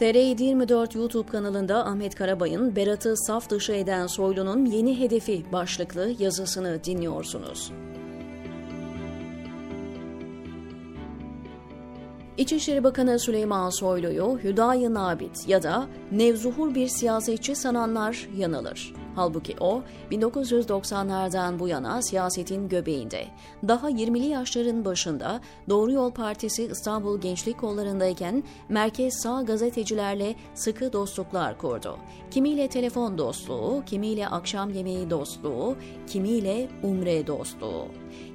TR724 YouTube kanalında Ahmet Karabay'ın Berat'ı saf dışı eden Soylu'nun yeni hedefi başlıklı yazısını dinliyorsunuz. İçişleri Bakanı Süleyman Soylu'yu Hüdayi Nabit ya da nevzuhur bir siyasetçi sananlar yanılır. Halbuki o 1990'lardan bu yana siyasetin göbeğinde. Daha 20'li yaşların başında Doğru Yol Partisi İstanbul Gençlik Kollarındayken merkez sağ gazetecilerle sıkı dostluklar kurdu. Kimiyle telefon dostluğu, kimiyle akşam yemeği dostluğu, kimiyle umre dostluğu.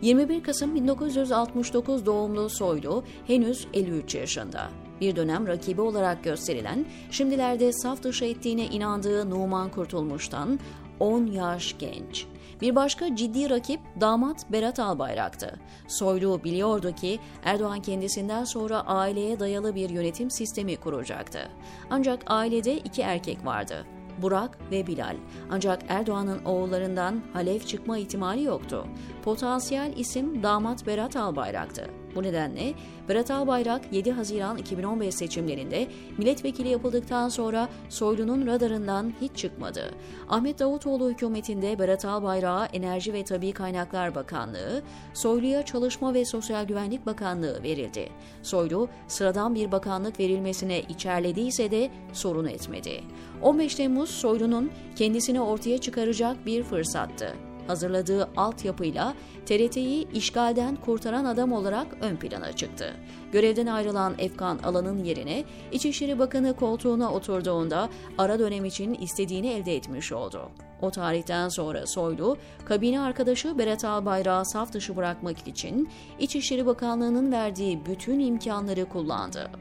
21 Kasım 1969 doğumlu Soylu henüz 53 yaşında bir dönem rakibi olarak gösterilen, şimdilerde saf dışı ettiğine inandığı Numan Kurtulmuş'tan 10 yaş genç. Bir başka ciddi rakip damat Berat Albayrak'tı. Soylu biliyordu ki Erdoğan kendisinden sonra aileye dayalı bir yönetim sistemi kuracaktı. Ancak ailede iki erkek vardı. Burak ve Bilal. Ancak Erdoğan'ın oğullarından Halef çıkma ihtimali yoktu. Potansiyel isim damat Berat Albayrak'tı. Bu nedenle Berat Albayrak 7 Haziran 2015 seçimlerinde milletvekili yapıldıktan sonra Soylu'nun radarından hiç çıkmadı. Ahmet Davutoğlu hükümetinde Berat Albayrak'a Enerji ve Tabi Kaynaklar Bakanlığı, Soylu'ya Çalışma ve Sosyal Güvenlik Bakanlığı verildi. Soylu sıradan bir bakanlık verilmesine içerlediyse de sorun etmedi. 15 Temmuz Soylu'nun kendisini ortaya çıkaracak bir fırsattı hazırladığı altyapıyla TRT'yi işgalden kurtaran adam olarak ön plana çıktı. Görevden ayrılan Efkan Alan'ın yerine İçişleri Bakanı koltuğuna oturduğunda ara dönem için istediğini elde etmiş oldu. O tarihten sonra Soylu, kabine arkadaşı Berat Albayrak'ı saf dışı bırakmak için İçişleri Bakanlığı'nın verdiği bütün imkanları kullandı.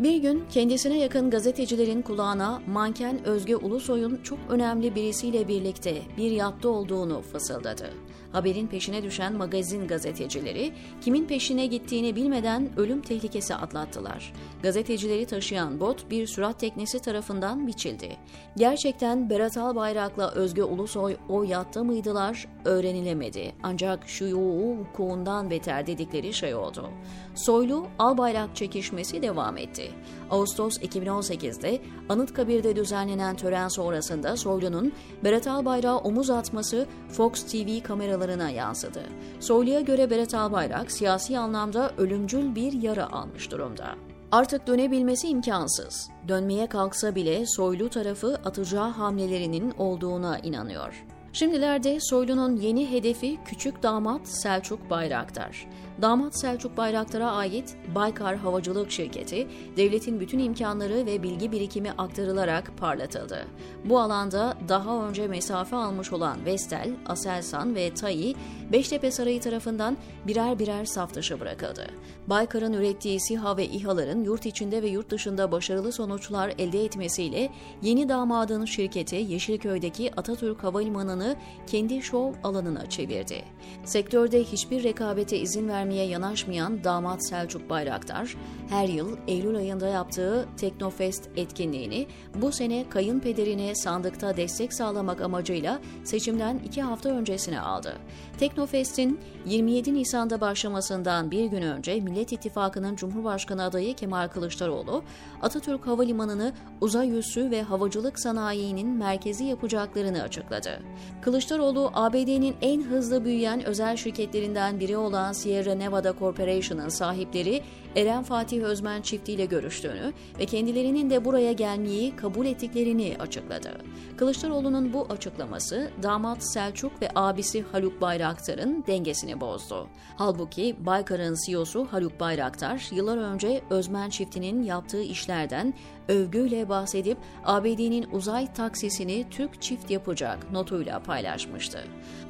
Bir gün kendisine yakın gazetecilerin kulağına manken Özge Ulusoy'un çok önemli birisiyle birlikte bir yatta olduğunu fısıldadı. Haberin peşine düşen magazin gazetecileri kimin peşine gittiğini bilmeden ölüm tehlikesi atlattılar. Gazetecileri taşıyan bot bir sürat teknesi tarafından biçildi. Gerçekten Berat Albayrak'la Özge Ulusoy o yatta mıydılar öğrenilemedi. Ancak şu vukuundan beter dedikleri şey oldu. Soylu Albayrak çekişmesi devam etti. Ağustos 2018'de Anıtkabir'de düzenlenen tören sonrasında Soylu'nun Berat Albayrak'a omuz atması Fox TV kameralarına yansıdı. Soylu'ya göre Berat Albayrak siyasi anlamda ölümcül bir yara almış durumda. Artık dönebilmesi imkansız. Dönmeye kalksa bile Soylu tarafı atacağı hamlelerinin olduğuna inanıyor. Şimdilerde Soylu'nun yeni hedefi küçük damat Selçuk Bayraktar. Damat Selçuk Bayraktar'a ait Baykar Havacılık Şirketi, devletin bütün imkanları ve bilgi birikimi aktarılarak parlatıldı. Bu alanda daha önce mesafe almış olan Vestel, Aselsan ve TAI, Beştepe Sarayı tarafından birer birer saf dışı bırakıldı. Baykar'ın ürettiği SİHA ve İHA'ların yurt içinde ve yurt dışında başarılı sonuçlar elde etmesiyle yeni damadın şirketi Yeşilköy'deki Atatürk Havalimanı'nı kendi şov alanına çevirdi. Sektörde hiçbir rekabete izin vermedi vermeye yanaşmayan damat Selçuk Bayraktar, her yıl Eylül ayında yaptığı Teknofest etkinliğini bu sene kayınpederine sandıkta destek sağlamak amacıyla seçimden iki hafta öncesine aldı. Teknofest'in 27 Nisan'da başlamasından bir gün önce Millet İttifakı'nın Cumhurbaşkanı adayı Kemal Kılıçdaroğlu, Atatürk Havalimanı'nı uzay üssü ve havacılık sanayinin merkezi yapacaklarını açıkladı. Kılıçdaroğlu, ABD'nin en hızlı büyüyen özel şirketlerinden biri olan Sierra Nevada Corporation'ın sahipleri Eren Fatih Özmen çiftiyle görüştüğünü ve kendilerinin de buraya gelmeyi kabul ettiklerini açıkladı. Kılıçdaroğlu'nun bu açıklaması damat Selçuk ve abisi Haluk Bayraktar'ın dengesini bozdu. Halbuki Baykar'ın CEO'su Haluk Bayraktar yıllar önce Özmen çiftinin yaptığı işlerden övgüyle bahsedip ABD'nin uzay taksisini Türk çift yapacak notuyla paylaşmıştı.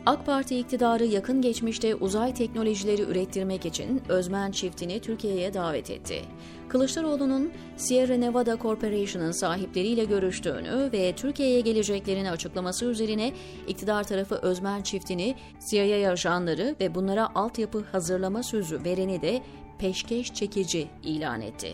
AK Parti iktidarı yakın geçmişte uzay teknolojileri ürettirmek için Özmen çiftini Türkiye'ye davet etti. Kılıçdaroğlu'nun Sierra Nevada Corporation'ın sahipleriyle görüştüğünü ve Türkiye'ye geleceklerini açıklaması üzerine iktidar tarafı Özmen çiftini CIA ajanları ve bunlara altyapı hazırlama sözü vereni de peşkeş çekici ilan etti.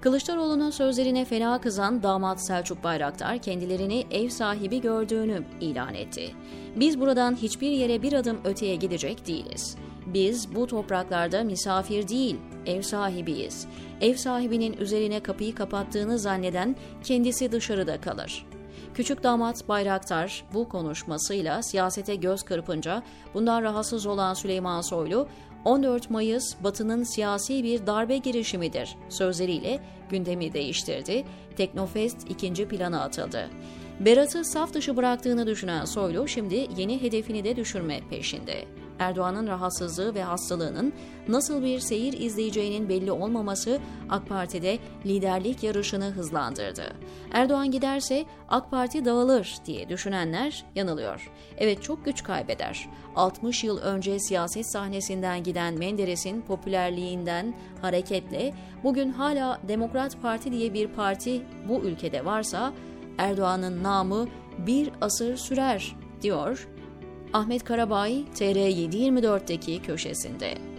Kılıçdaroğlu'nun sözlerine fena kızan damat Selçuk Bayraktar kendilerini ev sahibi gördüğünü ilan etti. Biz buradan hiçbir yere bir adım öteye gidecek değiliz. Biz bu topraklarda misafir değil, ev sahibiyiz. Ev sahibinin üzerine kapıyı kapattığını zanneden kendisi dışarıda kalır. Küçük damat Bayraktar bu konuşmasıyla siyasete göz kırpınca bundan rahatsız olan Süleyman Soylu 14 Mayıs Batı'nın siyasi bir darbe girişimidir sözleriyle gündemi değiştirdi. Teknofest ikinci plana atıldı. Berat'ı saf dışı bıraktığını düşünen Soylu şimdi yeni hedefini de düşürme peşinde. Erdoğan'ın rahatsızlığı ve hastalığının nasıl bir seyir izleyeceğinin belli olmaması AK Parti'de liderlik yarışını hızlandırdı. Erdoğan giderse AK Parti dağılır diye düşünenler yanılıyor. Evet çok güç kaybeder. 60 yıl önce siyaset sahnesinden giden Menderes'in popülerliğinden hareketle bugün hala Demokrat Parti diye bir parti bu ülkede varsa Erdoğan'ın namı bir asır sürer diyor Ahmet Karabay TR724'deki köşesinde.